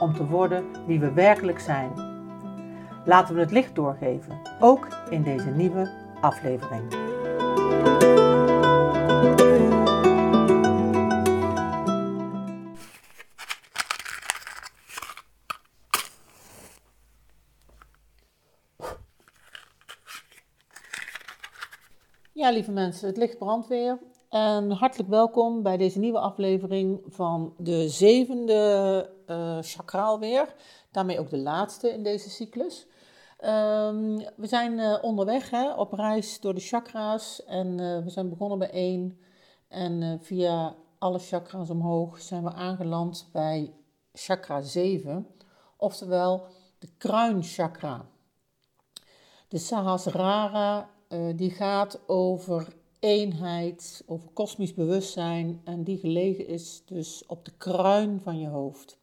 om te worden wie we werkelijk zijn. Laten we het licht doorgeven, ook in deze nieuwe aflevering. Ja, lieve mensen, het licht brandt weer. En hartelijk welkom bij deze nieuwe aflevering van de zevende uh, chakraal weer. Daarmee ook de laatste in deze cyclus. Ehm, we zijn uh, onderweg hè, op reis door de chakra's en uh, we zijn begonnen bij één. En via alle chakra's omhoog zijn we aangeland bij chakra 7, oftewel de kruinchakra. De Sahasrara die gaat over eenheid, over kosmisch bewustzijn en die gelegen is dus op de kruin van je hoofd.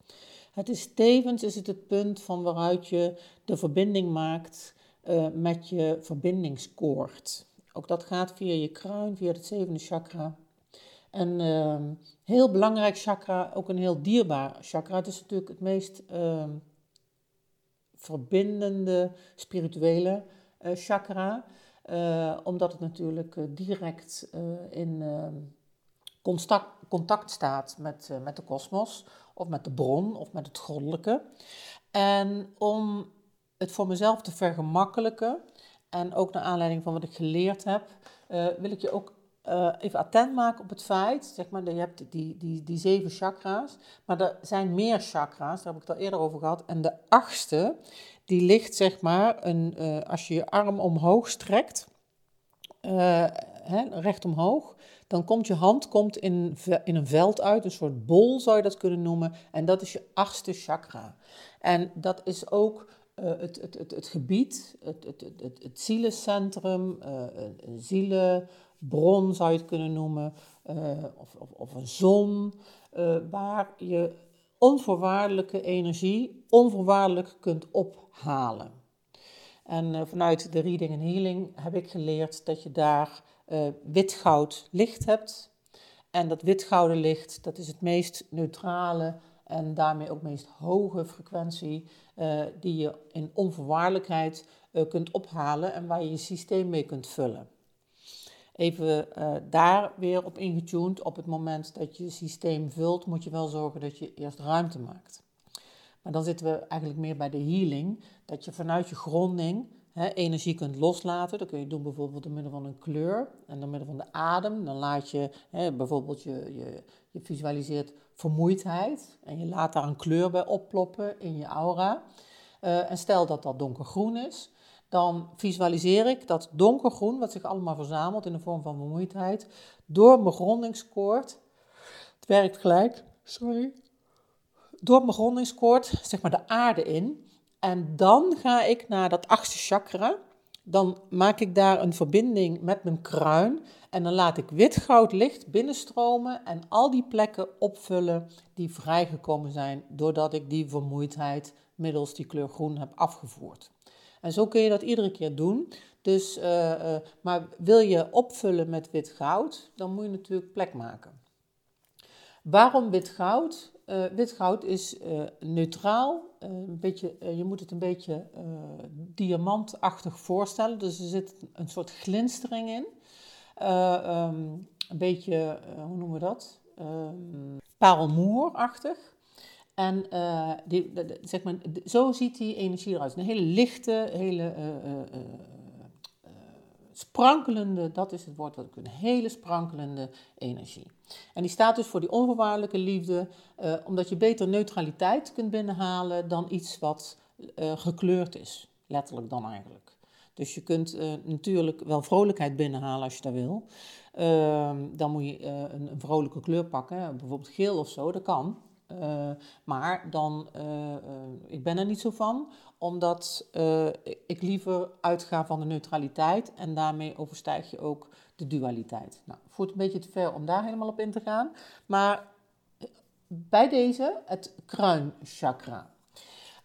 Het is tevens is het, het punt van waaruit je de verbinding maakt uh, met je verbindingskoord. Ook dat gaat via je kruin, via het zevende chakra. En uh, heel belangrijk chakra, ook een heel dierbaar chakra. Het is natuurlijk het meest uh, verbindende spirituele uh, chakra. Uh, omdat het natuurlijk uh, direct uh, in contact, contact, staat met, met de kosmos, of met de bron, of met het goddelijke. En om het voor mezelf te vergemakkelijken, en ook naar aanleiding van wat ik geleerd heb, wil ik je ook even attent maken op het feit, zeg maar, je hebt die, die, die zeven chakra's, maar er zijn meer chakra's, daar heb ik het al eerder over gehad. En de achtste, die ligt zeg maar, een, uh, als je je arm omhoog strekt, uh, hè, recht omhoog, dan komt je hand komt in, in een veld uit, een soort bol zou je dat kunnen noemen. En dat is je achtste chakra. En dat is ook het, het, het, het, gebied, het, het, het, het, zielencentrum, uh, een zielenbron zou je het kunnen noemen, of, of, of, een zon, waar je onvoorwaardelijke energie onvoorwaardelijk kunt ophalen. En uh, vanuit de Reading and Healing heb ik geleerd dat je daar uh, wit-goud licht hebt. En dat wit-gouden licht, dat is het meest neutrale en daarmee ook meest hoge frequentie die je in onvoorwaardelijkheid kunt ophalen en waar je je systeem mee kunt vullen. Even daar weer op ingetuned. Op het moment dat je systeem vult, moet je wel zorgen dat je eerst ruimte maakt. Maar dan zitten we eigenlijk meer bij de healing. Dat je vanuit je gronding hè, energie kunt loslaten. Dat kun je doen bijvoorbeeld door middel van een kleur en door middel van de adem. Dan laat je hè, bijvoorbeeld, je, je, je visualiseert vermoeidheid. En je laat daar een kleur bij opploppen in je aura. Uh, en stel dat dat donkergroen is. Dan visualiseer ik dat donkergroen, wat zich allemaal verzamelt in de vorm van vermoeidheid, door mijn grondingskoord. Het werkt gelijk, sorry door mijn grondingskoord, zeg maar de aarde in. En dan ga ik naar dat achtste chakra. Dan maak ik daar een verbinding met mijn kruin. En dan laat ik wit goud licht binnenstromen en al die plekken opvullen die vrijgekomen zijn doordat ik die vermoeidheid middels die kleur groen heb afgevoerd. En zo kun je dat iedere keer doen. Dus, uh, uh, maar wil je opvullen met wit goud, dan moet je natuurlijk plek maken. Waarom wit goud? Uh, wit goud is neutraal. Een beetje, je moet het een beetje diamantachtig voorstellen. Dus er zit een soort glinstering in. Um, een beetje, hoe noemen we dat? Um, parelmoerachtig. En die, zeg maar, zo ziet die energie eruit. Een hele lichte, hele sprankelende, dat is het woord wat ik een hele sprankelende energie. En die staat dus voor die onvoorwaardelijke liefde, omdat je beter neutraliteit kunt binnenhalen dan iets wat gekleurd is. Letterlijk dan eigenlijk. Dus je kunt natuurlijk wel vrolijkheid binnenhalen als je dat wil. Ehm, dan moet je een, vrolijke kleur pakken, bijvoorbeeld geel of zo, dat kan. Uh, maar dan, uh, ik ben er niet zo van, omdat ik liever uitga van de neutraliteit en daarmee overstijg je ook de dualiteit. Nou, voert een beetje te ver om daar helemaal op in te gaan, maar bij deze het kruinchakra.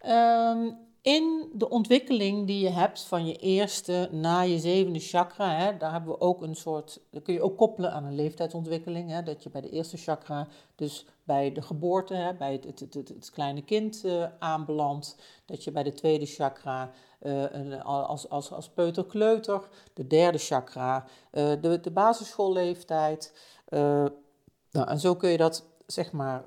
Um, in de ontwikkeling die je hebt van je eerste na je zevende chakra, hè, daar hebben we ook een soort, dat kun je ook koppelen aan een leeftijdsontwikkeling. Hè, dat je bij de eerste chakra, dus bij de geboorte, hè, bij het, het, het, kleine kind uh, aanbelandt. Dat je bij de tweede chakra een, als, als, als peuter-kleuter, de derde chakra, uh, de, de basisschoolleeftijd. nou, en zo kun je dat zeg maar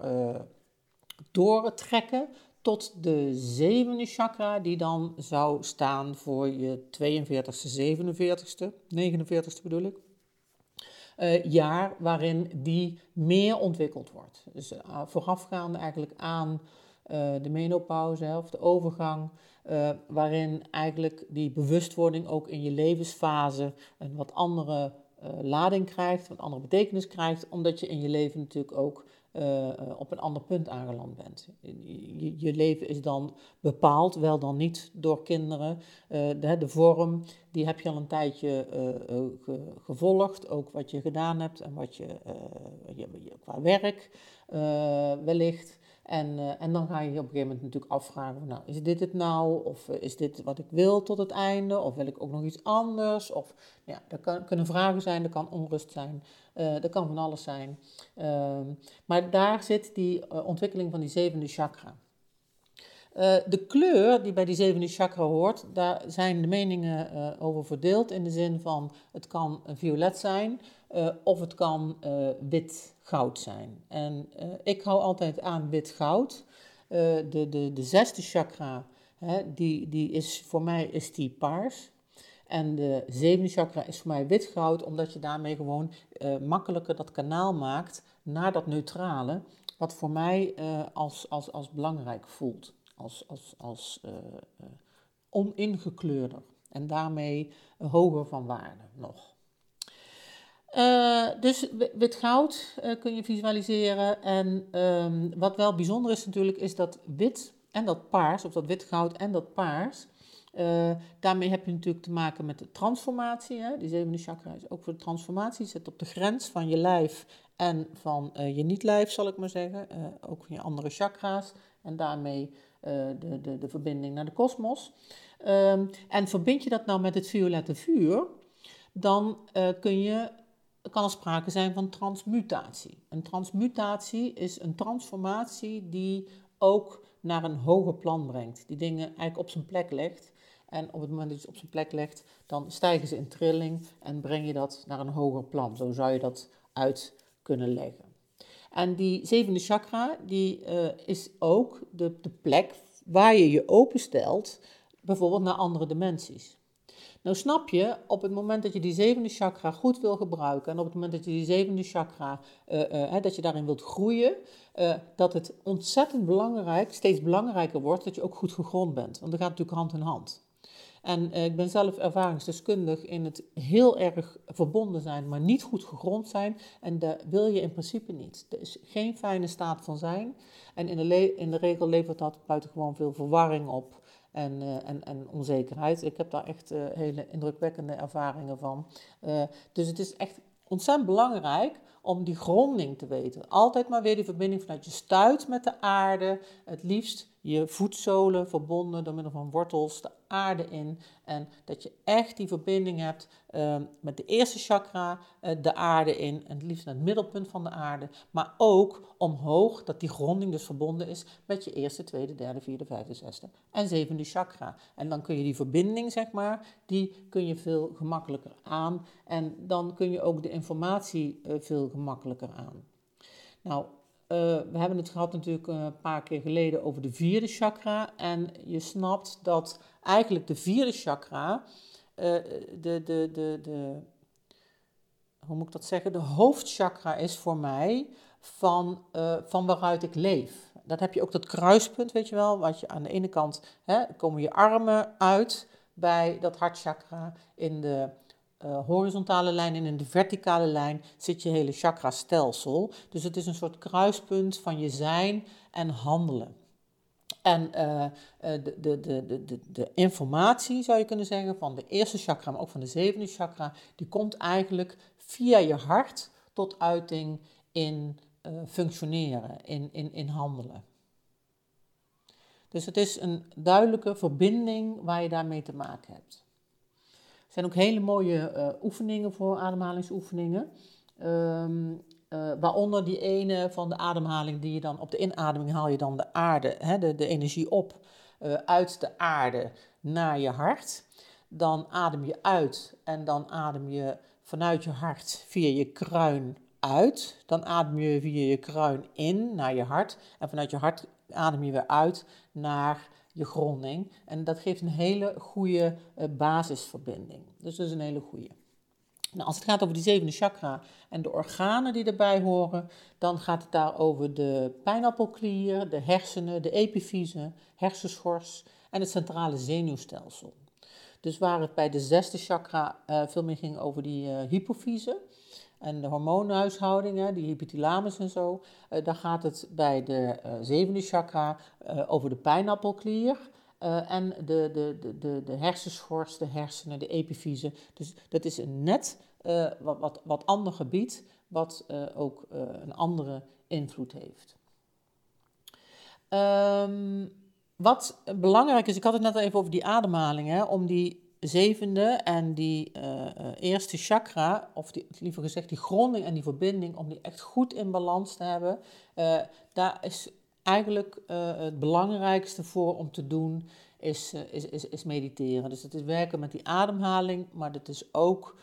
doortrekken tot de zevende chakra, die dan zou staan voor je 42ste, 47ste, 49ste bedoel ik. Uh, jaar waarin die meer ontwikkeld wordt. Dus uh, voorafgaande eigenlijk aan uh, de menopauze of de overgang, waarin eigenlijk die bewustwording ook in je levensfase een wat andere lading krijgt, wat andere betekenis krijgt, omdat je in je leven natuurlijk ook uh, op een ander punt aangeland bent. Je, je, leven is dan bepaald, wel dan niet door kinderen. Uh, de, de, vorm, die heb je al een tijdje gevolgd, ook wat je gedaan hebt en wat je, je qua werk wellicht. En, en dan ga je je op een gegeven moment natuurlijk afvragen: nou, is dit het nou? Of is dit wat ik wil tot het einde? Of wil ik ook nog iets anders? Of ja, dat kan, kunnen vragen zijn, dat kan onrust zijn, dat kan van alles zijn. Ehm, maar daar zit die ontwikkeling van die zevende chakra. de kleur die bij die zevende chakra hoort, daar zijn de meningen over verdeeld. In de zin van het kan violet zijn of het kan wit goud zijn. En ik hou altijd aan wit goud. De, de, de zesde chakra, hè, die, die is, voor mij is die paars. En de zevende chakra is voor mij wit goud, omdat je daarmee gewoon uh, makkelijker dat kanaal maakt naar dat neutrale, wat voor mij als, als, als belangrijk voelt, als, als, als oningekleurder en daarmee hoger van waarde nog. Uh, dus wit goud uh, kun je visualiseren. En um, wat wel bijzonder is natuurlijk, is dat wit en dat paars, of dat wit goud en dat paars. Uh, daarmee heb je natuurlijk te maken met de transformatie. Hè? Die zevende chakra is ook voor de transformatie. Zit op de grens van je lijf en van je niet-lijf, zal ik maar zeggen. ook van je andere chakra's. En daarmee de, de, de verbinding naar de kosmos. Um, en verbind je dat nou met het violette vuur, dan kun je kan er sprake zijn van transmutatie. Een transmutatie is een transformatie die ook naar een hoger plan brengt. Die dingen eigenlijk op zijn plek legt. En op het moment dat je ze op zijn plek legt, dan stijgen ze in trilling en breng je dat naar een hoger plan. Zo zou je dat uit kunnen leggen. En die zevende chakra, die uh, is ook de, de plek waar je je openstelt, bijvoorbeeld naar andere dimensies. Nou snap je, op het moment dat je die zevende chakra goed wil gebruiken en op het moment dat je die zevende chakra, uh, uh, dat je daarin wilt groeien, dat het ontzettend belangrijk, steeds belangrijker wordt dat je ook goed gegrond bent. Want dat gaat natuurlijk hand in hand. En ik ben zelf ervaringsdeskundig in het heel erg verbonden zijn, maar niet goed gegrond zijn. En dat wil je in principe niet. Er is geen fijne staat van zijn. En in de, in de regel levert dat buitengewoon veel verwarring op en, uh, en, en onzekerheid. Ik heb daar echt uh, hele indrukwekkende ervaringen van. Dus het is echt ontzettend belangrijk om die gronding te weten. Altijd maar weer die verbinding vanuit je stuit met de aarde. Het liefst je voetzolen verbonden door middel van wortels aarde in. En dat je echt die verbinding hebt uh, met de eerste chakra, uh, de aarde in. En het liefst naar het middelpunt van de aarde. Maar ook omhoog, dat die gronding dus verbonden is met je eerste, tweede, derde, vierde, vijfde, zesde en zevende chakra. En dan kun je die verbinding, zeg maar, die kun je veel gemakkelijker aan. En dan kun je ook de informatie uh, veel gemakkelijker aan. Nou, uh, we hebben het gehad natuurlijk een paar keer geleden over de vierde chakra. En je snapt dat eigenlijk de vierde chakra, uh, de, de, de, de, hoe moet ik dat zeggen, de hoofdchakra is voor mij van, van waaruit ik leef. Dat heb je ook dat kruispunt, weet je wel, wat je aan de ene kant hè, komen je armen uit bij dat hartchakra in de uh, horizontale lijn en in de verticale lijn zit je hele chakra-stelsel. Dus het is een soort kruispunt van je zijn en handelen. En uh, de, de, de, de, de informatie, zou je kunnen zeggen, van de eerste chakra, maar ook van de zevende chakra, die komt eigenlijk via je hart tot uiting in uh, functioneren, in, in, in handelen. Dus het is een duidelijke verbinding waar je daarmee te maken hebt. Zijn ook hele mooie uh, oefeningen voor ademhalingsoefeningen. Um, uh, waaronder die ene van de ademhaling die je dan op de inademing haal je dan de aarde, hè, de, de energie op uh, uit de aarde naar je hart. Dan adem je uit en dan adem je vanuit je hart via je kruin uit. Dan adem je via je kruin in naar je hart. En vanuit je hart adem je weer uit naar je gronding. En dat geeft een hele goede uh, basisverbinding. Dus dat is een hele goede. Nou, als het gaat over die zevende chakra en de organen die erbij horen, dan gaat het daar over de pijnappelklier, de hersenen, de epifyse, hersenschors en het centrale zenuwstelsel. Dus waar het bij de zesde chakra uh, veel meer ging over die uh, hypofyse en de hormoonhuishouding, die hypothalamus en zo, uh, dan gaat het bij de zevende chakra over de pijnappelklier. en de, de, de, de, hersenschors, de hersenen, de epifyse. Dus dat is een net wat, wat, wat ander gebied, wat ook een andere invloed heeft. Um, wat belangrijk is, ik had het net al even over die ademhaling, hè, om die zevende en die uh, eerste chakra, of die, liever gezegd die gronding en die verbinding, om die echt goed in balans te hebben, uh, daar is eigenlijk het belangrijkste voor om te doen, is, is, is, mediteren. Dus het is werken met die ademhaling, maar het is ook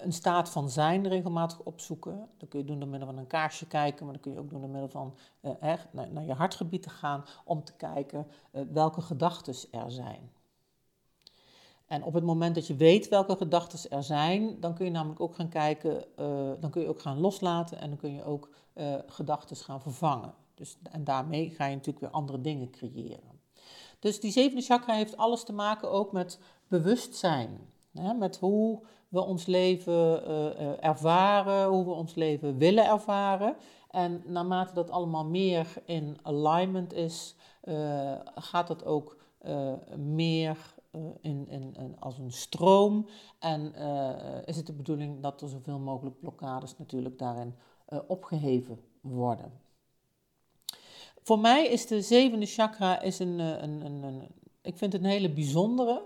een staat van zijn regelmatig opzoeken. Dat kun je doen door middel van een kaarsje kijken, maar dat kun je ook doen door middel van naar, naar, je hartgebied te gaan om te kijken welke gedachten er zijn. En op het moment dat je weet welke gedachten er zijn, dan kun je namelijk ook gaan kijken, uh, dan kun je ook gaan loslaten en dan kun je ook gedachten gaan vervangen. Dus, en daarmee ga je natuurlijk weer andere dingen creëren. Dus die zevende chakra heeft alles te maken ook met bewustzijn. Hè, met hoe we ons leven uh, ervaren, hoe we ons leven willen ervaren. En naarmate dat allemaal meer in alignment is, uh, gaat dat ook meer in, in, als een stroom. En is het de bedoeling dat er zoveel mogelijk blokkades natuurlijk daarin opgeheven worden. Voor mij is de zevende chakra is een, een, een, ik vind het een hele bijzondere.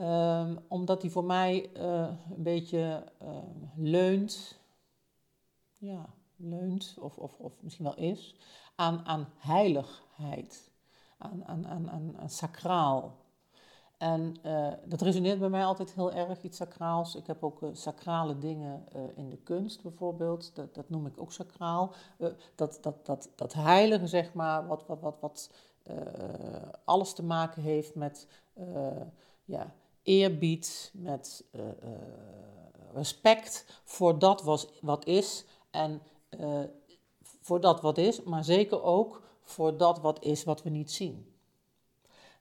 Um, omdat die voor mij een beetje uh, leunt, ja, leunt, of, of, of misschien wel is, aan, aan heiligheid, aan, aan, aan, aan sacraal. En uh, dat resoneert bij mij altijd heel erg, iets sacraals. Ik heb ook sacrale dingen in de kunst bijvoorbeeld, dat, dat noem ik ook sacraal. dat, dat, dat, dat heilige, zeg maar, wat, wat, wat, wat alles te maken heeft met ja, eerbied, met respect voor dat was, wat is en voor dat wat is, maar zeker ook voor dat wat is wat we niet zien.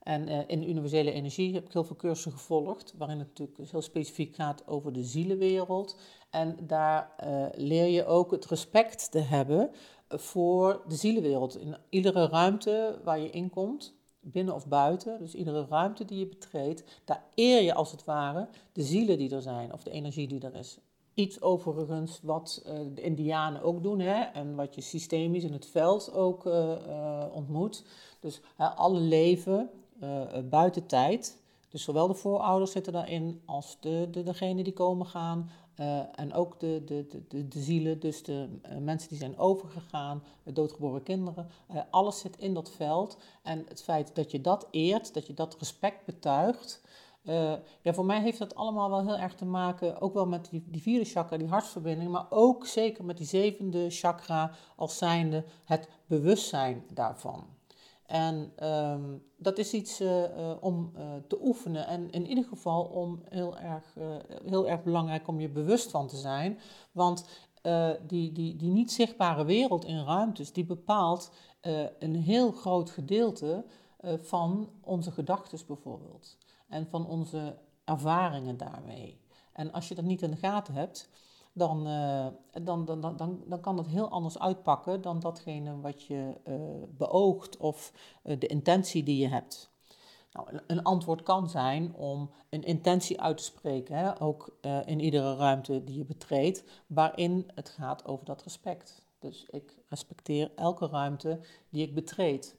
En in de universele energie heb ik heel veel cursussen gevolgd, waarin het natuurlijk dus heel specifiek gaat over de zielenwereld. En daar leer je ook het respect te hebben voor de zielenwereld. In iedere ruimte waar je inkomt, binnen of buiten, dus iedere ruimte die je betreedt, daar eer je als het ware de zielen die er zijn of de energie die er is. Iets overigens wat uh, de Indianen ook doen hè, en wat je systemisch in het veld ook ontmoet. Dus alle leven buiten tijd, dus zowel de voorouders zitten daarin als de, de, degenen die komen gaan, uh, en ook de, de, de, de, zielen, dus de mensen die zijn overgegaan, de doodgeboren kinderen, alles zit in dat veld. En het feit dat je dat eert, dat je dat respect betuigt, ja, voor mij heeft dat allemaal wel heel erg te maken, ook wel met die, die vierde chakra, die hartsverbinding, maar ook zeker met die zevende chakra als zijnde het bewustzijn daarvan. En um, dat is iets uh, uh, om uh, te oefenen en in ieder geval om heel erg, heel erg belangrijk om je bewust van te zijn. Want die, die, die niet zichtbare wereld in ruimtes, die bepaalt een heel groot gedeelte van onze gedachten bijvoorbeeld. En van onze ervaringen daarmee. En als je dat niet in de gaten hebt, dan, uh, dan, dan, dan, dan, kan het heel anders uitpakken dan datgene wat je uh, beoogt of uh, de intentie die je hebt. Nou, een antwoord kan zijn om een intentie uit te spreken, hè, ook in iedere ruimte die je betreedt, waarin het gaat over dat respect. Dus ik respecteer elke ruimte die ik betreed.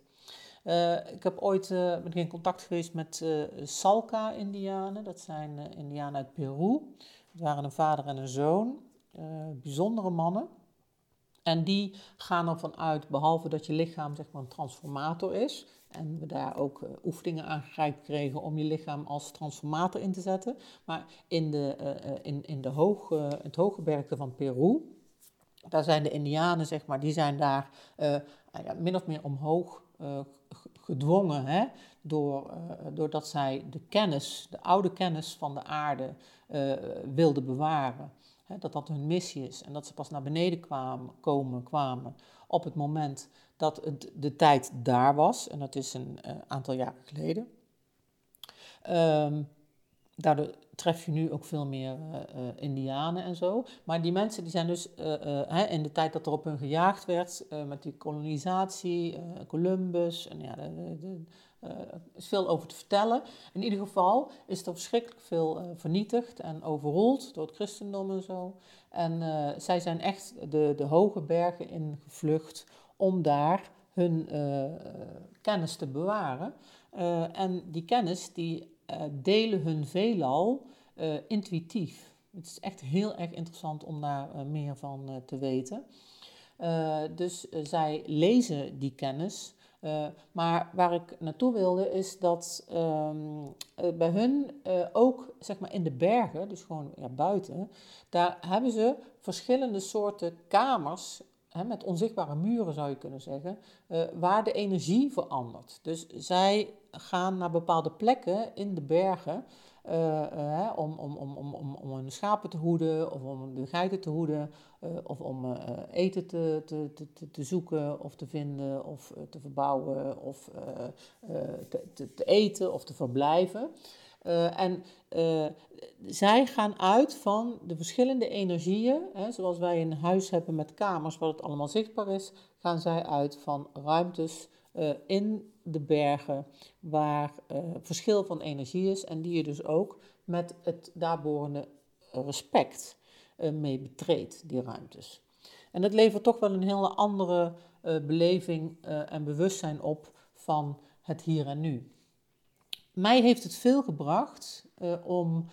ik heb ooit uh, in contact geweest met Salka-Indianen. Dat zijn Indianen uit Peru. Het waren een vader en een zoon, uh, bijzondere mannen. En die gaan ervan uit, behalve dat je lichaam zeg maar een transformator is, en we daar ook uh, oefeningen aan kregen om je lichaam als transformator in te zetten. Maar in, de, uh, in, in de hoge, het hoge van Peru, daar zijn de Indianen, zeg maar, die zijn daar ja, min of meer omhoog gedwongen, hè, door, doordat zij de kennis, de oude kennis van de aarde uh, wilden bewaren. Hè, dat dat hun missie is en dat ze pas naar beneden kwamen, komen, kwamen op het moment dat het, de tijd daar was. En dat is een uh, aantal jaren geleden. Um, daardoor tref je nu ook veel meer uh, uh, Indianen en zo. Maar die mensen die zijn dus hè, in de tijd dat er op hun gejaagd werd, met die kolonisatie, Columbus, en ja, er is veel over te vertellen. In ieder geval is er verschrikkelijk veel vernietigd en overroeld door het christendom en zo. En zij zijn echt de, de hoge bergen ingevlucht om daar hun kennis te bewaren. en die kennis die delen hun veelal intuïtief. Het is echt heel erg interessant om daar meer van te weten. dus zij lezen die kennis uh, maar waar ik naartoe wilde is dat um, bij hun uh, ook zeg maar in de bergen, dus gewoon ja, buiten, daar hebben ze verschillende soorten kamers met onzichtbare muren zou je kunnen zeggen, uh, waar de energie verandert. Dus zij gaan naar bepaalde plekken in de bergen uh, om, om, om, om, om, om hun schapen te hoeden of om de geiten te hoeden uh, of om eten te, te, te, te, zoeken of te vinden of te verbouwen of te, te, te, eten of te verblijven. en zij gaan uit van de verschillende energieën, hè, zoals wij een huis hebben met kamers waar het allemaal zichtbaar is, gaan zij uit van ruimtes in de bergen waar uh, verschil van energie is en die je dus ook met het daarborende respect uh, mee betreedt, die ruimtes. En dat levert toch wel een hele andere beleving en bewustzijn op van het hier en nu. Mij heeft het veel gebracht om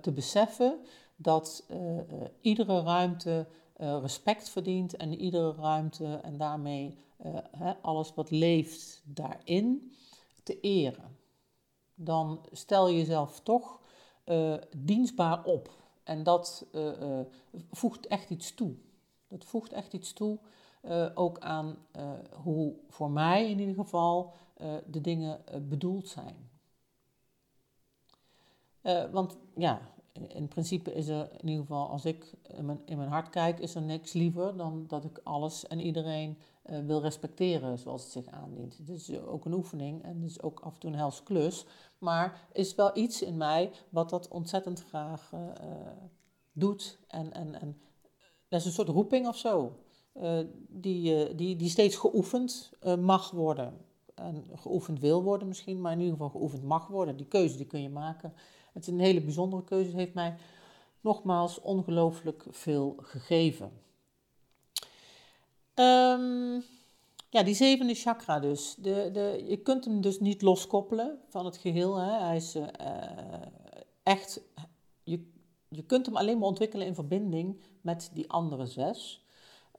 te beseffen dat iedere ruimte respect verdient en iedere ruimte en daarmee uh, alles wat leeft daarin te eren. Dan stel je jezelf toch uh, dienstbaar op. En dat uh, voegt echt iets toe. Dat voegt echt iets toe, ook aan hoe voor mij in ieder geval de dingen bedoeld zijn. want ja, in principe is er in ieder geval, als ik in mijn, in mijn hart kijk, is er niks liever dan dat ik alles en iedereen uh, wil respecteren zoals het zich aandient. Het is ook een oefening en het is ook af en toe een hels klus. Maar is wel iets in mij wat dat ontzettend graag uh, doet. En, en, en dat is een soort roeping of zo. Die, die, die steeds geoefend mag worden. En geoefend wil worden misschien, maar in ieder geval geoefend mag worden. Die keuze die kun je maken. Het is een hele bijzondere keuze. Heeft mij nogmaals ongelooflijk veel gegeven. Um, ja, die zevende chakra dus. De, de, je kunt hem dus niet loskoppelen van het geheel. Hè. Hij is uh, echt... Je, je kunt hem alleen maar ontwikkelen in verbinding met die andere zes.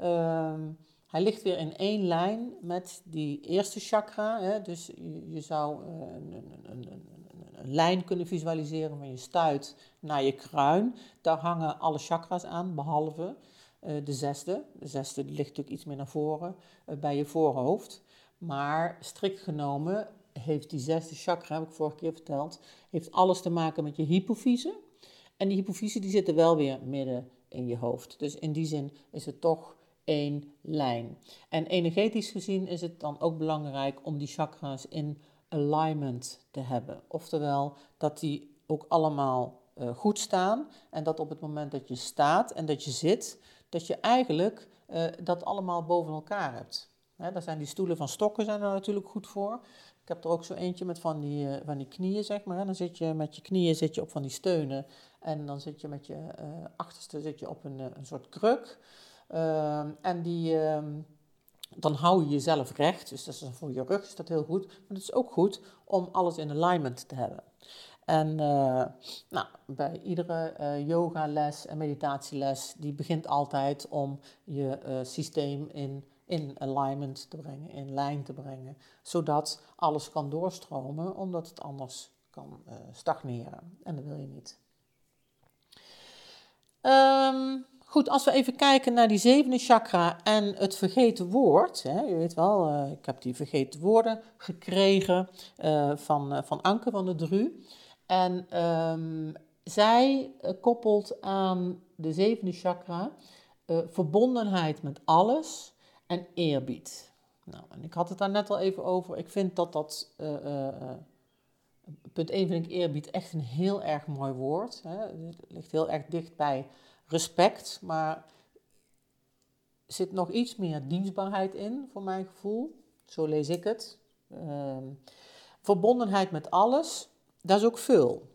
Um, hij ligt weer in één lijn met die eerste chakra. Hè. Dus je, je zou uh, een, een, een, een, lijn kunnen visualiseren van je stuit naar je kruin. Daar hangen alle chakra's aan, behalve uh, de zesde. De zesde ligt natuurlijk iets meer naar voren uh, bij je voorhoofd. Maar strikt genomen heeft die zesde chakra, heb ik vorige keer verteld, heeft alles te maken met je hypofyse. En die hypofyse die zit er wel weer midden in je hoofd. Dus in die zin is het toch één lijn. En energetisch gezien is het dan ook belangrijk om die chakra's in alignment te hebben. Oftewel dat die ook allemaal uh, goed staan. En dat op het moment dat je staat en dat je zit, dat je eigenlijk uh, dat allemaal boven elkaar hebt. Hè, daar zijn die stoelen van stokken zijn er natuurlijk goed voor. Ik heb er ook zo eentje met van die, uh, van die knieën, zeg maar. Dan zit je met je knieën zit je op van die steunen. En dan zit je met je achterste zit je op een, een soort kruk. Ehm, en die, ehm, dan hou je jezelf recht. Dus dat is voor je rug is dat heel goed. Maar het is ook goed om alles in alignment te hebben. En uh, nou, bij iedere uh, yogales en meditatieles, die begint altijd om je uh, systeem in, in alignment te brengen, in lijn te brengen, zodat alles kan doorstromen, omdat het anders kan stagneren. En dat wil je niet. Um, Goed, als we even kijken naar die zevende chakra en het vergeten woord. Hè, je weet wel, uh, ik heb die vergeten woorden gekregen uh, van, uh, van Anke van de Dru. En um, zij koppelt aan de zevende chakra verbondenheid met alles en eerbied. Nou, en ik had het daar net al even over. Ik vind dat dat. punt 1 vind ik eerbied echt een heel erg mooi woord. Hè. Het ligt heel erg dicht bij respect, maar zit nog iets meer dienstbaarheid in, voor mijn gevoel. Zo lees ik het. Uh, verbondenheid met alles, dat is ook veel.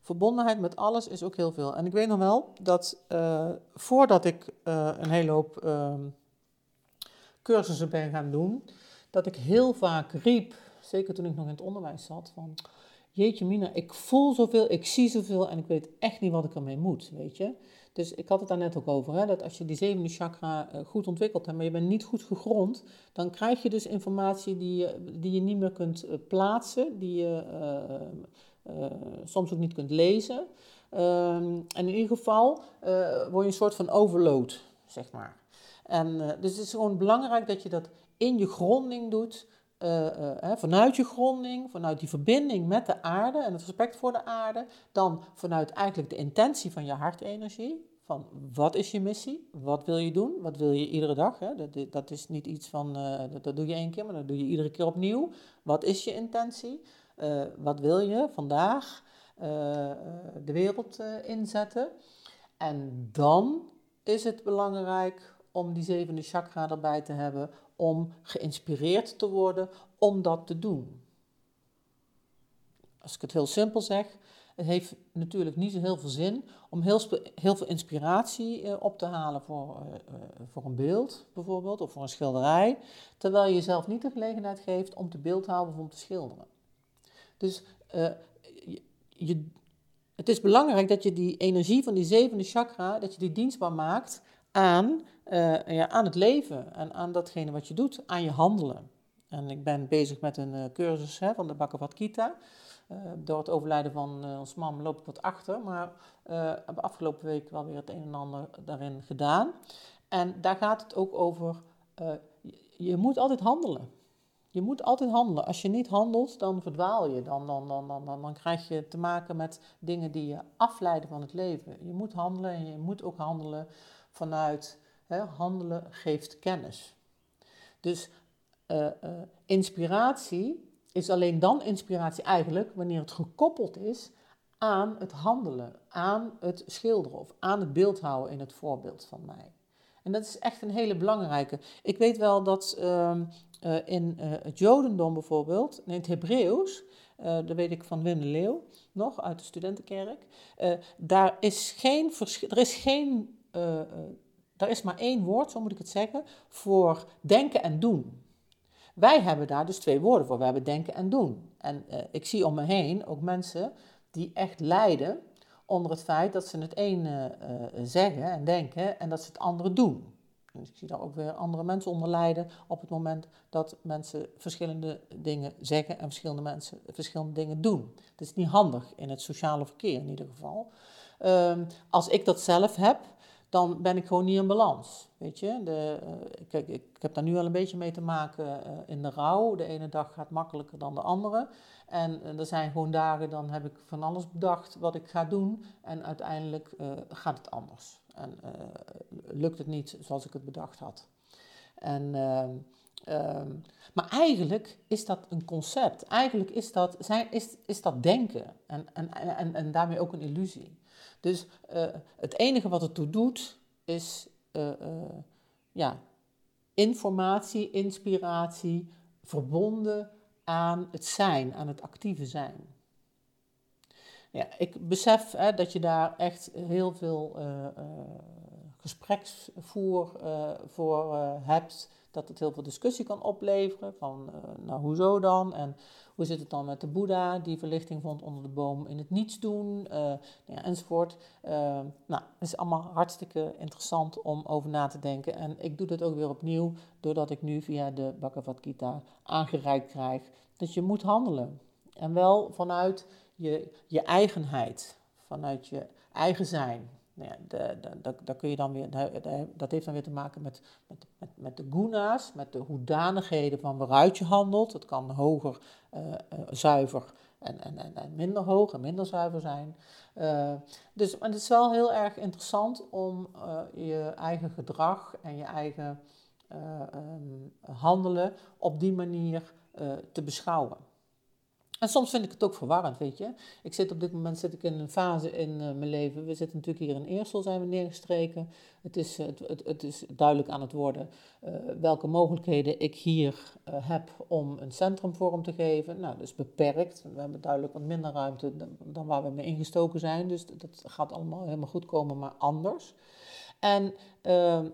Verbondenheid met alles is ook heel veel. En ik weet nog wel dat uh, voordat ik uh, een hele hoop uh, cursussen ben gaan doen, dat ik heel vaak riep, zeker toen ik nog in het onderwijs zat, van jeetje mina, ik voel zoveel, ik zie zoveel en ik weet echt niet wat ik ermee moet, weet je. Dus ik had het daar net ook over, hè, dat als je die zevende chakra uh, goed ontwikkeld hebt, maar je bent niet goed gegrond, dan krijg je dus informatie die je, die je niet meer kunt uh, plaatsen, die je uh, soms ook niet kunt lezen. Um, en in ieder geval word je een soort van overload, zeg maar. En, dus het is gewoon belangrijk dat je dat in je gronding doet, uh, vanuit je gronding, vanuit die verbinding met de aarde en het respect voor de aarde, dan vanuit eigenlijk de intentie van je hartenergie, van wat is je missie, wat wil je doen, wat wil je iedere dag, hè? Dat, dat is niet iets van, uh, dat, dat, doe je één keer, maar dat doe je iedere keer opnieuw. Wat is je intentie, wat wil je vandaag de wereld inzetten en dan is het belangrijk om die zevende chakra erbij te hebben, om geïnspireerd te worden om dat te doen. Als ik het heel simpel zeg, het heeft natuurlijk niet zo heel veel zin om heel, veel inspiratie eh, op te halen voor, uh, voor een beeld bijvoorbeeld, of voor een schilderij, terwijl je jezelf niet de gelegenheid geeft om te beeldhouden of om te schilderen. Dus je, het is belangrijk dat je die energie van die zevende chakra, dat je die dienstbaar maakt aan, ja, aan het leven en aan datgene wat je doet, aan je handelen. En ik ben bezig met een cursus hè, van de Bhagavad Gita. Uh, door het overlijden van ons mam loop ik wat achter, maar heb afgelopen week wel weer het een en ander daarin gedaan. En daar gaat het ook over, je moet altijd handelen. Je moet altijd handelen. Als je niet handelt, dan verdwaal je. Dan, dan, dan, dan, dan, krijg je te maken met dingen die je afleiden van het leven. Je moet handelen en je moet ook handelen vanuit handelen geeft kennis. Dus inspiratie is alleen dan inspiratie eigenlijk wanneer het gekoppeld is aan het handelen, aan het schilderen of aan het beeldhouden in het voorbeeld van mij. En dat is echt een hele belangrijke. Ik weet wel dat uh, uh, in het Jodendom bijvoorbeeld, in het Hebreeuws, dat weet ik van Wim de Leeuw nog uit de studentenkerk, daar is geen, er is geen er is maar één woord, zo moet ik het zeggen, voor denken en doen. Wij hebben daar dus twee woorden voor. We hebben denken en doen. En uh, ik zie om me heen ook mensen die echt lijden onder het feit dat ze het ene uh, zeggen en denken en dat ze het andere doen. Dus ik zie daar ook weer andere mensen onder lijden op het moment dat mensen verschillende dingen zeggen en verschillende mensen verschillende dingen doen. Dat is niet handig in het sociale verkeer in ieder geval. Uh, als ik dat zelf heb, dan ben ik gewoon niet in balans. Weet je, de, uh, kijk, ik, heb daar nu al een beetje mee te maken uh, in de rouw. De ene dag gaat makkelijker dan de andere. En uh, er zijn gewoon dagen, dan heb ik van alles bedacht wat ik ga doen. En uiteindelijk gaat het anders. En lukt het niet zoals ik het bedacht had. En Ehm, maar eigenlijk is dat een concept. Eigenlijk is dat, zijn, is, is dat denken. En, en, en, en daarmee ook een illusie. Dus uh, het enige wat het toe doet, is uh, uh, ja, informatie, inspiratie, verbonden aan het zijn, aan het actieve zijn. Ja, ik besef hè, dat je daar echt heel veel gespreksvoer voor hebt dat het heel veel discussie kan opleveren. Van, nou, hoezo dan? En hoe zit het dan met de Boeddha, die verlichting vond onder de boom in het niets doen, uh, ja, enzovoort. Uh, nou, het is allemaal hartstikke interessant om over na te denken. En ik doe dat ook weer opnieuw, doordat ik nu via de Bhagavad Gita aangereikt krijg dat je moet handelen. En wel vanuit je, je eigenheid, vanuit je eigen zijn. Nou ja, daar kun je dan weer, dat heeft dan weer te maken met, met, met, met de guna's, met de hoedanigheden van waaruit je handelt. Het kan hoger, uh, zuiver en, en, en, en, minder hoog en minder zuiver zijn. Dus maar het is wel heel erg interessant om je eigen gedrag en je eigen um, handelen op die manier te beschouwen. En soms vind ik het ook verwarrend, weet je. Ik zit op dit moment zit ik in een fase in uh, mijn leven. We zitten natuurlijk hier in Eersel, zijn we neergestreken. Het is, uh, het, het, het, is duidelijk aan het worden uh, welke mogelijkheden ik hier heb om een centrum vorm te geven. Nou, dat is beperkt. We hebben duidelijk wat minder ruimte dan, dan waar we mee ingestoken zijn. Dus dat gaat allemaal helemaal goed komen, maar anders. En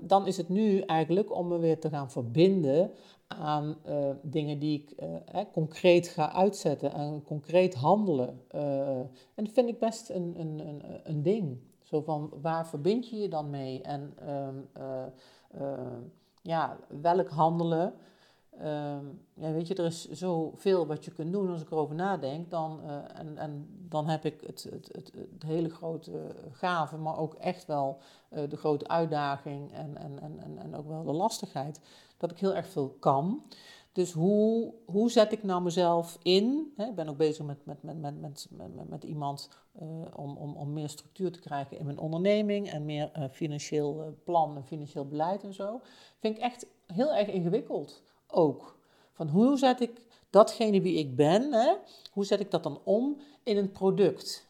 dan is het nu eigenlijk om me weer te gaan verbinden aan uh, dingen die ik uh, concreet ga uitzetten en concreet handelen. Uh, en dat vind ik best een, een, een, een, ding. Zo van, waar verbind je je dan mee? En ehm, ja, welk handelen? Ehm, ja, weet je, er is zoveel wat je kunt doen als ik erover nadenk. Dan, en, en dan heb ik het, het, het, het, hele grote gave, maar ook echt wel de grote uitdaging en, en, en, en ook wel de lastigheid dat ik heel erg veel kan. Dus hoe, hoe zet ik nou mezelf in? Ik ben ook bezig met, met, met, met, met, met, met iemand uh, om, om, om meer structuur te krijgen in mijn onderneming en meer uh, financieel uh, plan en financieel beleid en zo. Vind ik echt heel erg ingewikkeld ook. Van hoe zet ik datgene wie ik ben, hè, hoe zet ik dat dan om in een product?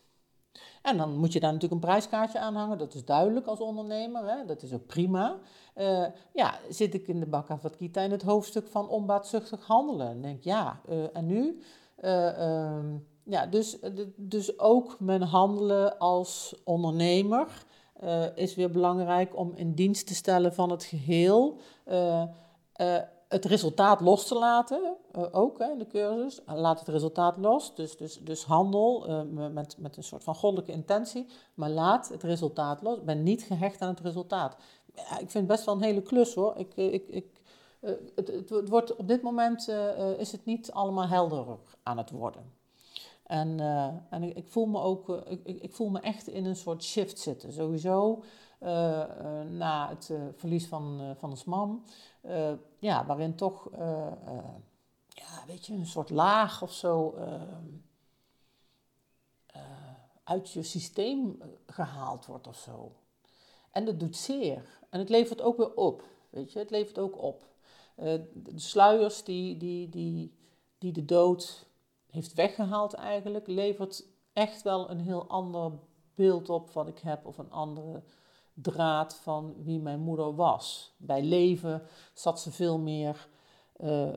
En dan moet je daar natuurlijk een prijskaartje aan hangen, dat is duidelijk als ondernemer, hè? dat is ook prima. Uh, ja, zit ik in de Bhagavad Gita in het hoofdstuk van onbaatzuchtig handelen. En denk ja, uh, en nu? Uh, um, ja, dus, dus ook mijn handelen als ondernemer is weer belangrijk om in dienst te stellen van het geheel het resultaat los te laten, uh, ook hè, in de cursus. Laat het resultaat los, dus, dus, dus handel uh, met, met een soort van goddelijke intentie, maar laat het resultaat los. Ben niet gehecht aan het resultaat. Ik vind het best wel een hele klus hoor. Ik, eh, ik, ik, het, het, wordt, op dit moment is het niet allemaal helderer aan het worden. En, en ik, ik, voel me ook, ik, ik, voel me echt in een soort shift zitten. Sowieso na het verlies van, van ons. Uh, ja, waarin toch, ja, weet je, een soort laag of zo uit je systeem gehaald wordt of zo. En dat doet zeer. En het levert ook weer op, weet je, het levert ook op. de sluiers die, die, die, die de dood heeft weggehaald eigenlijk, levert echt wel een heel ander beeld op wat ik heb of een andere draad van wie mijn moeder was. Bij leven zat ze veel meer, uh,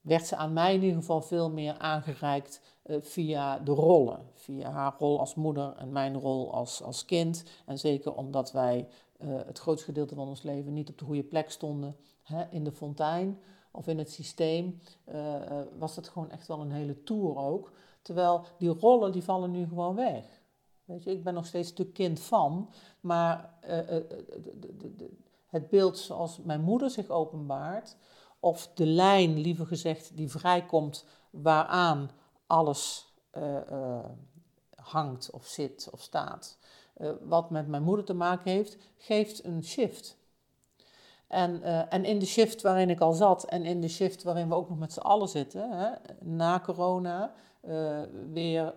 werd ze aan mij in ieder geval veel meer aangereikt uh, via de rollen. Via haar rol als moeder en mijn rol als, als kind. En zeker omdat wij het grootste gedeelte van ons leven niet op de goede plek stonden hè, in de fontein of in het systeem, was het gewoon echt wel een hele tour ook. Terwijl die rollen die vallen nu gewoon weg. Weet ik ben nog steeds stuk kind van, maar uh, het beeld zoals mijn moeder zich openbaart, of de lijn, liever gezegd, die vrijkomt waaraan alles hangt of zit of staat, wat met mijn moeder te maken heeft, geeft een shift. En, en in de shift waarin ik al zat en in de shift waarin we ook nog met z'n allen zitten, hè, na corona, weer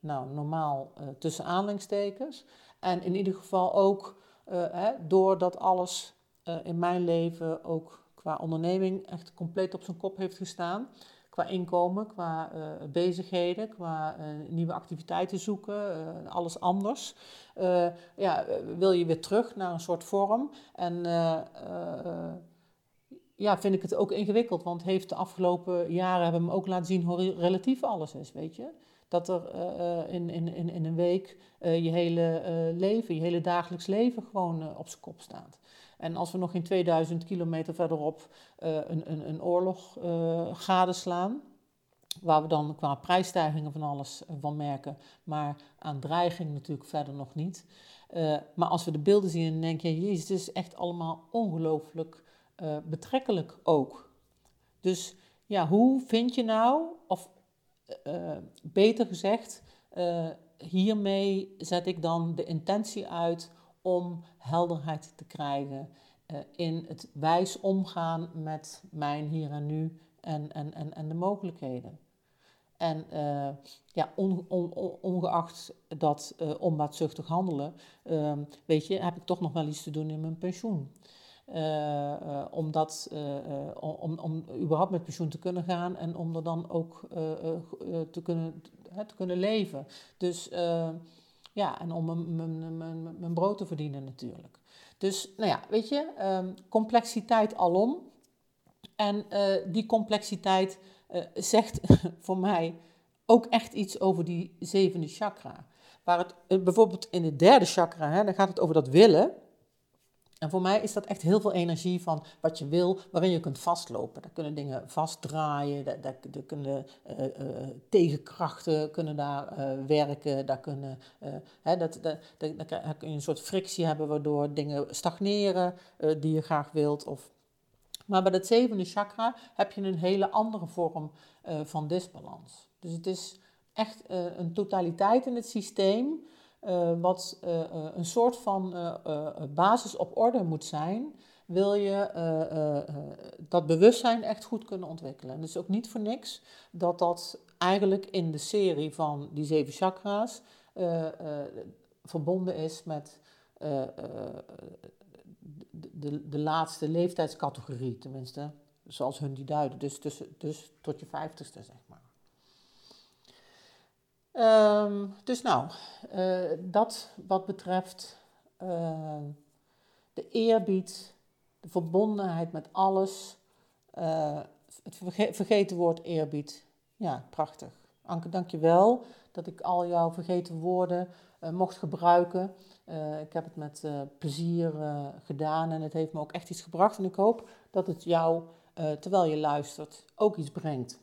nou, normaal uh, tussen aanhalingstekens. En in ieder geval ook uh, hè, doordat alles uh, in mijn leven ook qua onderneming echt compleet op zijn kop heeft gestaan. Qua inkomen, qua bezigheden, qua nieuwe activiteiten zoeken, alles anders. ja, wil je weer terug naar een soort vorm. En ja, vind ik het ook ingewikkeld, want heeft de afgelopen jaren hebben me ook laten zien hoe relatief alles is, weet je. Dat er in, in, in, in een week je hele leven, je hele dagelijks leven gewoon op zijn kop staat. En als we nog in 2000 kilometer verderop een, een, een oorlog gadeslaan, waar we dan qua prijsstijgingen van alles eh, van merken, maar aan dreiging natuurlijk verder nog niet. Maar als we de beelden zien, dan denk je, jezus, het is echt allemaal ongelooflijk betrekkelijk ook. Dus ja, hoe vind je nou, of uh, beter gezegd, hiermee zet ik dan de intentie uit om helderheid te krijgen in het wijs omgaan met mijn hier en nu en, en, en, en de mogelijkheden. En ja, on, on, ongeacht dat uh, onbaatzuchtig handelen, weet je, heb ik toch nog wel iets te doen in mijn pensioen. Omdat, om, om überhaupt met pensioen te kunnen gaan en om er dan ook te, kunnen, te kunnen leven. Dus ja, en om mijn, mijn, mijn, brood te verdienen natuurlijk. Dus, nou ja, weet je, um, complexiteit alom. En die complexiteit zegt voor mij ook echt iets over die zevende chakra. Waar het bijvoorbeeld in de derde chakra, hè, dan gaat het over dat willen. En voor mij is dat echt heel veel energie van wat je wil, waarin je kunt vastlopen. Daar kunnen dingen vastdraaien, daar, daar, kunnen uh, uh, tegenkrachten kunnen daar werken. Daar, kunnen, hè, dat, dat, daar kun je een soort frictie hebben waardoor dingen stagneren die je graag wilt. Of... Maar bij dat zevende chakra heb je een hele andere vorm van disbalans. Dus het is echt een totaliteit in het systeem uh, wat uh, een soort van basis op orde moet zijn, wil je dat bewustzijn echt goed kunnen ontwikkelen. En het is ook niet voor niks dat dat eigenlijk in de serie van die zeven chakra's verbonden is met de, de laatste leeftijdscategorie, tenminste, zoals hun die duiden. Dus, dus tot je vijftigste, zeg. Um, dus nou, uh, dat wat betreft uh, de eerbied, de verbondenheid met alles, uh, het verge vergeten woord eerbied. Ja, prachtig. Anke, dank je wel dat ik al jouw vergeten woorden mocht gebruiken. ik heb het met plezier gedaan en het heeft me ook echt iets gebracht. En ik hoop dat het jou, terwijl je luistert, ook iets brengt.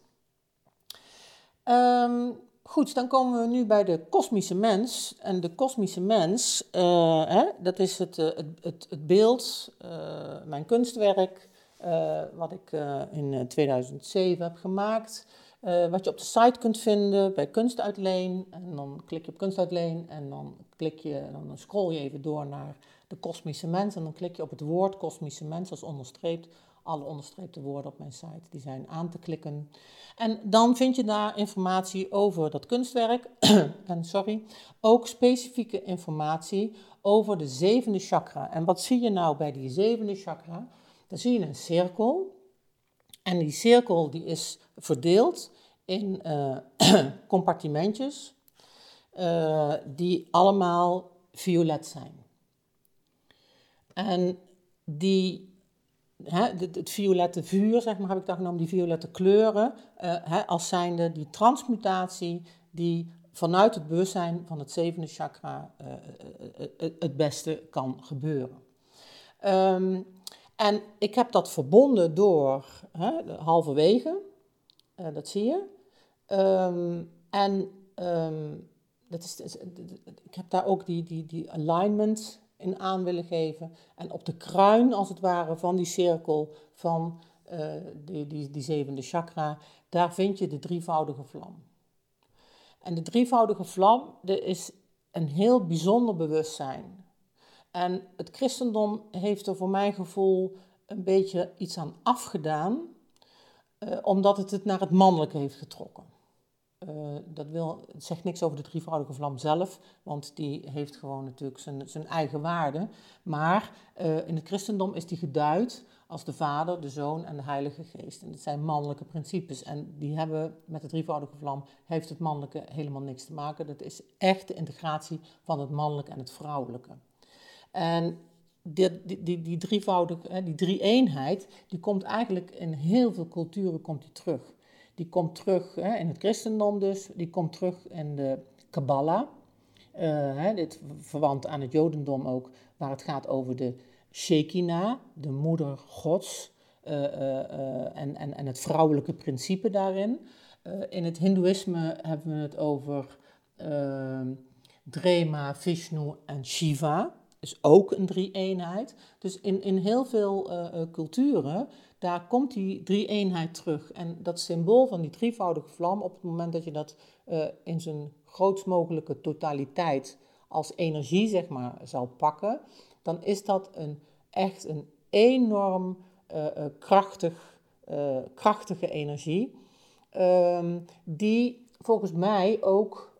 Um, Goed, dan komen we nu bij de kosmische mens. En de kosmische mens, uh, hè, dat is het, uh, het, het, het, beeld, uh, mijn kunstwerk, wat ik in 2007 heb gemaakt. wat je op de site kunt vinden bij Kunstuitleen. En dan klik je op Kunstuitleen en dan, klik je, dan scroll je even door naar de kosmische mens. En dan klik je op het woord kosmische mens als onderstreept alle onderstreepte woorden op mijn site, die zijn aan te klikken. En dan vind je daar informatie over dat kunstwerk. en sorry, ook specifieke informatie over de zevende chakra. En wat zie je nou bij die zevende chakra? Dan zie je een cirkel. En die cirkel die is verdeeld in uh, compartimentjes uh, die allemaal violet zijn. En die het, het, violette vuur, zeg maar, heb ik daar genomen, die violette kleuren, hè, als zijnde die transmutatie die vanuit het bewustzijn van het zevende chakra uh, uh, het beste kan gebeuren. Um, en ik heb dat verbonden door halverwege, dat zie je. Um, en um, dat is, ik heb daar ook die, die, die alignment in aan willen geven. En op de kruin, als het ware, van die cirkel van uh, die, die, die zevende chakra, daar vind je de drievoudige vlam. En de drievoudige vlam dat is een heel bijzonder bewustzijn. En het christendom heeft er voor mijn gevoel een beetje iets aan afgedaan, uh, omdat het het naar het mannelijke heeft getrokken. Uh, dat wil, zegt niks over de drievoudige vlam zelf, want die heeft gewoon natuurlijk zijn, zijn eigen waarde. Maar uh, in het christendom is die geduid als de Vader, de Zoon en de Heilige Geest. En dat zijn mannelijke principes. En die hebben met de drievoudige vlam, heeft het mannelijke helemaal niks te maken. Dat is echt de integratie van het mannelijke en het vrouwelijke. En die, die, die, die drievoudige, die drie-eenheid, die komt eigenlijk in heel veel culturen komt die terug. Die komt terug hè, in het christendom dus, die komt terug in de Kabbalah. Uh, dit verwant aan het jodendom ook, waar het gaat over de Shekinah, de moeder gods, uh, uh, en, en, en het vrouwelijke principe daarin. in het hindoeïsme hebben we het over ehm, Drema, Vishnu en Shiva. Is ook een drie-eenheid. Dus in, in heel veel culturen, daar komt die drie-eenheid terug. En dat symbool van die drievoudige vlam, op het moment dat je dat in zijn grootst mogelijke totaliteit als energie, zeg maar, zou pakken, dan is dat een, echt een enorm uh, krachtig, uh, krachtige energie, um, die volgens mij ook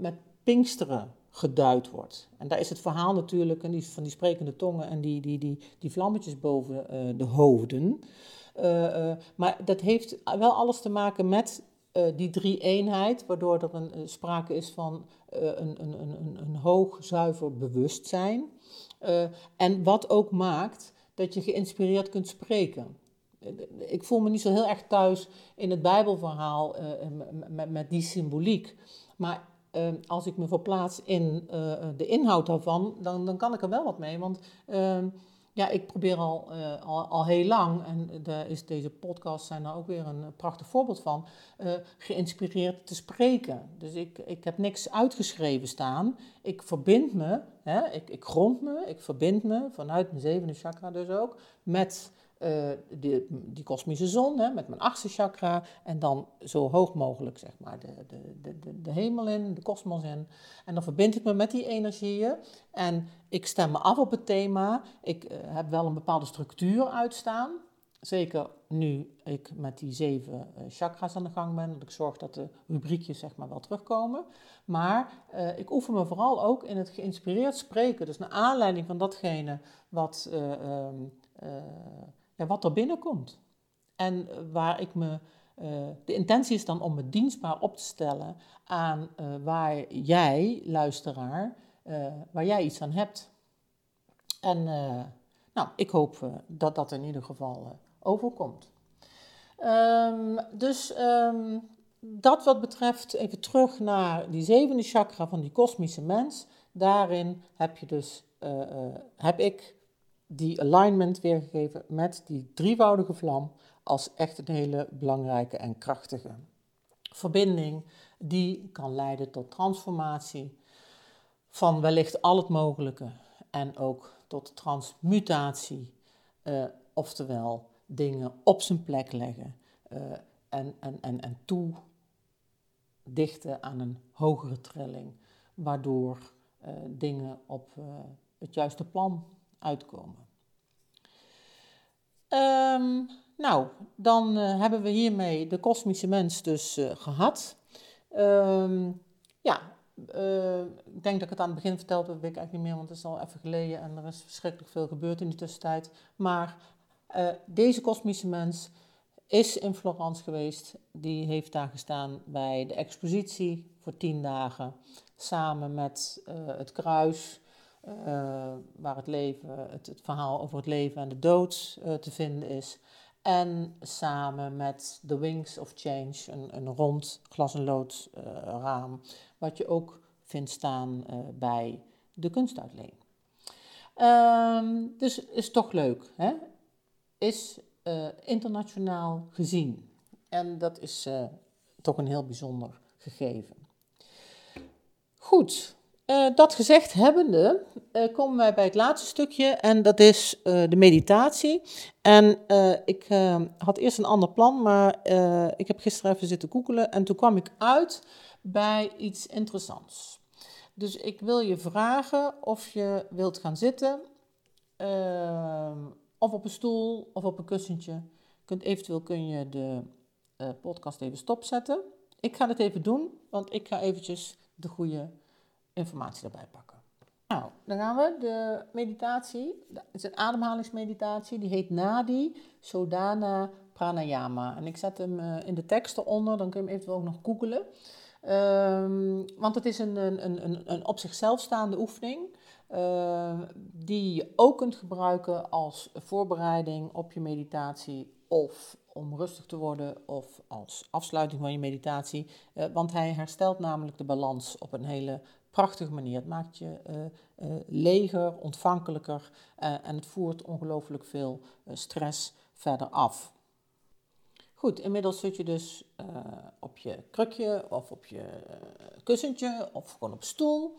met Pinksteren geduid wordt. En daar is het verhaal natuurlijk van die sprekende tongen en die, die, die, die vlammetjes boven de hoofden. maar dat heeft wel alles te maken met die drie-eenheid, waardoor er een, sprake is van een, een, een, een hoog zuiver bewustzijn. En wat ook maakt dat je geïnspireerd kunt spreken. Ik voel me niet zo heel erg thuis in het Bijbelverhaal met, met, die symboliek. Maar uh, als ik me verplaats in de inhoud daarvan, dan, dan kan ik er wel wat mee. Want ehm, ja, ik probeer al, uh, al, al, heel lang, en daar is deze podcast zijn daar ook weer een prachtig voorbeeld van, uh, geïnspireerd te spreken. Dus ik, ik heb niks uitgeschreven staan. Ik verbind me, hè, ik, ik grond me, ik verbind me vanuit mijn zevende chakra dus ook, met uh, die, die kosmische zon, hè, met mijn achtste chakra, en dan zo hoog mogelijk zeg maar de, de, de, de hemel in, de kosmos in. En dan verbind ik me met die energieën en ik stem me af op het thema. Ik uh, heb wel een bepaalde structuur uitstaan. Zeker nu ik met die zeven uh, chakras aan de gang ben, dat ik zorg dat de rubriekjes zeg maar wel terugkomen. Maar ik oefen me vooral ook in het geïnspireerd spreken. Dus naar aanleiding van datgene wat ja, wat er binnenkomt. En eh, waar ik me. Uh, de intentie is dan om me dienstbaar op te stellen aan uh, waar jij, luisteraar, waar jij iets aan hebt. En nou, ik hoop dat dat in ieder geval overkomt. Um, dus um, dat wat betreft, even terug naar die zevende chakra van die kosmische mens. Daarin heb je dus, heb ik die alignment weergegeven met die drievoudige vlam als echt een hele belangrijke en krachtige verbinding die kan leiden tot transformatie van wellicht al het mogelijke en ook tot transmutatie, uh, oftewel dingen op zijn plek leggen uh, en, en, en, en toedichten aan een hogere trilling, waardoor uh, dingen op het juiste plan uitkomen. Um, nou, dan uh, hebben we hiermee de kosmische mens dus uh, gehad. Um, ja, uh, ik denk dat ik het aan het begin verteld heb, weet ik eigenlijk niet meer, want het is al even geleden en er is verschrikkelijk veel gebeurd in die tussentijd. Maar deze kosmische mens is in Florence geweest. Die heeft daar gestaan bij de expositie voor tien dagen, samen met het kruis waar het, leven, het, het, verhaal over het leven en de dood uh, te vinden is. En samen met The Wings of Change, een, een rond glas- en lood uh, raam, wat je ook vindt staan bij de kunstuitleen. Um, dus is toch leuk, hè? is internationaal gezien. En dat is toch een heel bijzonder gegeven. Goed, uh, dat gezegd hebbende, uh, komen wij bij het laatste stukje en dat is uh, de meditatie. En ik had eerst een ander plan, maar ik heb gisteren even zitten googelen en toen kwam ik uit bij iets interessants. Dus ik wil je vragen of je wilt gaan zitten, of op een stoel of op een kussentje. Eventueel kun je de podcast even stopzetten. Ik ga het even doen, want ik ga eventjes de goede informatie erbij pakken. Nou, dan gaan we. De meditatie, het is een ademhalingsmeditatie, die heet Nadi Sodana Pranayama. En ik zet hem uh, in de tekst eronder, dan kun je hem eventueel ook nog googelen. Um, want het is een, een, een, een op zichzelf staande oefening. Uh, die je ook kunt gebruiken als voorbereiding op je meditatie of om rustig te worden of als afsluiting van je meditatie. Uh, want hij herstelt namelijk de balans op een hele prachtige manier. Het maakt je uh, leger, ontvankelijker en het voert ongelooflijk veel stress verder af. Goed, inmiddels zit je dus op je krukje of op je kussentje of gewoon op stoel.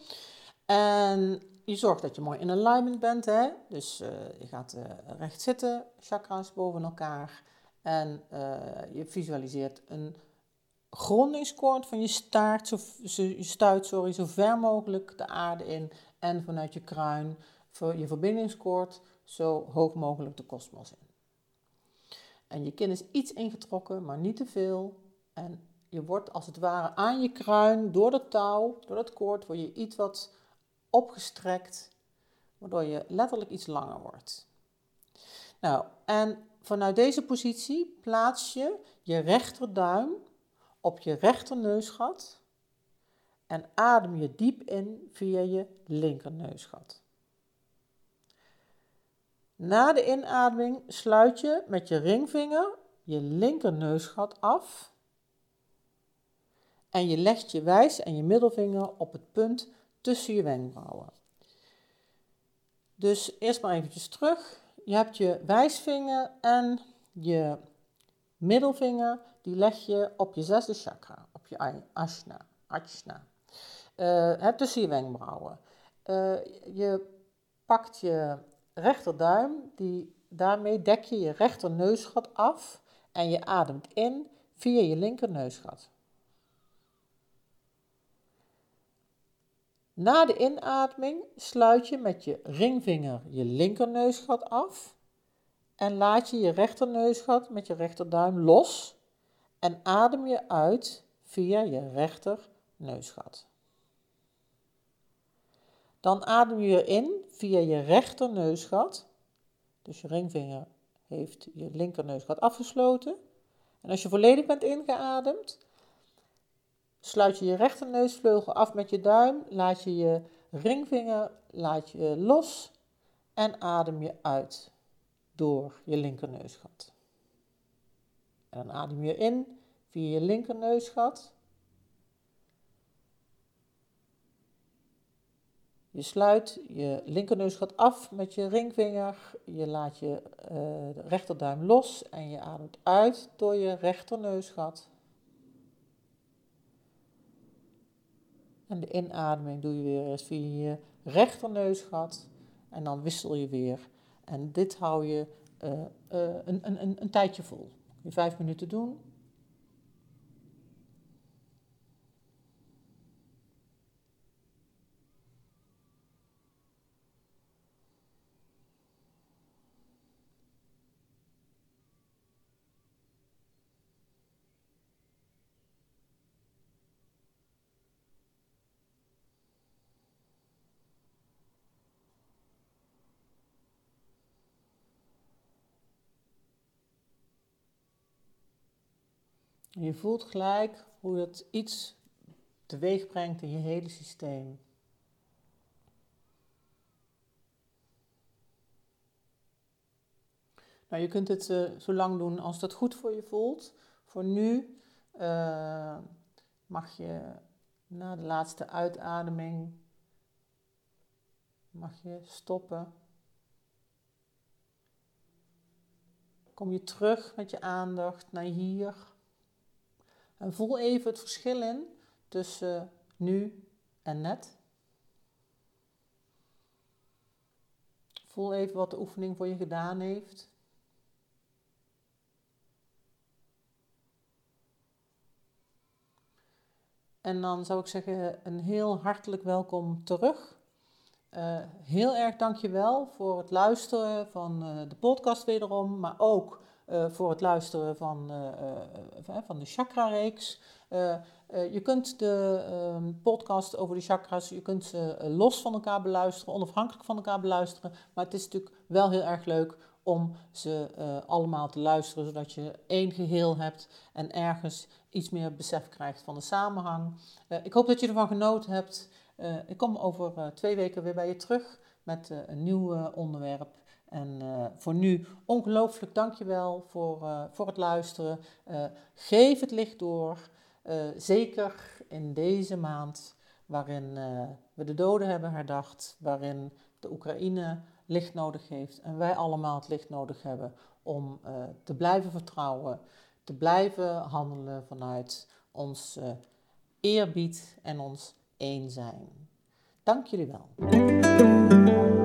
En je zorgt dat je mooi in alignment bent. Hè? Dus je gaat recht zitten, chakra's boven elkaar. En je visualiseert een grondingskoord van je staart, zo, je stuit sorry, zo ver mogelijk de aarde in en vanuit je kruin voor je verbindingskoord zo hoog mogelijk de kosmos in. En je kin is iets ingetrokken, maar niet te veel. En je wordt als het ware aan je kruin, door dat touw, door dat koord, word je iets wat opgestrekt, waardoor je letterlijk iets langer wordt. Nou, en vanuit deze positie plaats je je rechterduim op je rechterneusgat en adem je diep in via je linkerneusgat. Na de inademing sluit je met je ringvinger je linkerneusgat af en je legt je wijs en je middelvinger op het punt tussen je wenkbrauwen. Dus eerst maar eventjes terug. Je hebt je wijsvinger en je middelvinger die leg je op je zesde chakra, op je ashna, uh, tussen je wenkbrauwen. Uh, je pakt je rechterduim, die, daarmee dek je je rechterneusgat af en je ademt in via je linkerneusgat. Na de inademing sluit je met je ringvinger je linkerneusgat af en laat je je rechterneusgat met je rechterduim los en adem je uit via je rechter neusgat. Dan adem je in via je rechter neusgat. Dus je ringvinger heeft je linkerneusgat afgesloten. En als je volledig bent ingeademd, sluit je je rechterneusvleugel af met je duim, laat je je ringvinger laat je los en adem je uit door je linkerneusgat. En dan adem je in via je linkerneusgat. Je sluit je linkerneusgat af met je ringvinger. Je laat je uh, rechterduim los en je ademt uit door je rechterneusgat. En de inademing doe je weer eens via je rechterneusgat. En dan wissel je weer. En dit hou je uh, uh, een, een, een tijdje vol. Je vijf minuten doen. Je voelt gelijk hoe het iets teweeg brengt in je hele systeem. Nou, je kunt het uh, zo lang doen als dat goed voor je voelt. Voor nu uh, mag je na de laatste uitademing mag je stoppen. Kom je terug met je aandacht naar hier. En voel even het verschil in tussen nu en net. Voel even wat de oefening voor je gedaan heeft. En dan zou ik zeggen een heel hartelijk welkom terug. Uh, heel erg dankjewel voor het luisteren van uh, de podcast wederom, maar ook uh, voor het luisteren van, van de chakra-reeks. je kunt de ehm, podcast over de chakras, je kunt ze los van elkaar beluisteren, onafhankelijk van elkaar beluisteren. Maar het is natuurlijk wel heel erg leuk om ze allemaal te luisteren, zodat je één geheel hebt en ergens iets meer besef krijgt van de samenhang. ik hoop dat je ervan genoten hebt. ik kom over twee weken weer bij je terug met een nieuw onderwerp. En uh, voor nu ongelooflijk dankjewel voor, uh, voor het luisteren. Uh, geef het licht door. zeker in deze maand waarin we de doden hebben herdacht, waarin de Oekraïne licht nodig heeft en wij allemaal het licht nodig hebben om te blijven vertrouwen, te blijven handelen vanuit ons eerbied en ons één zijn. Dank jullie wel.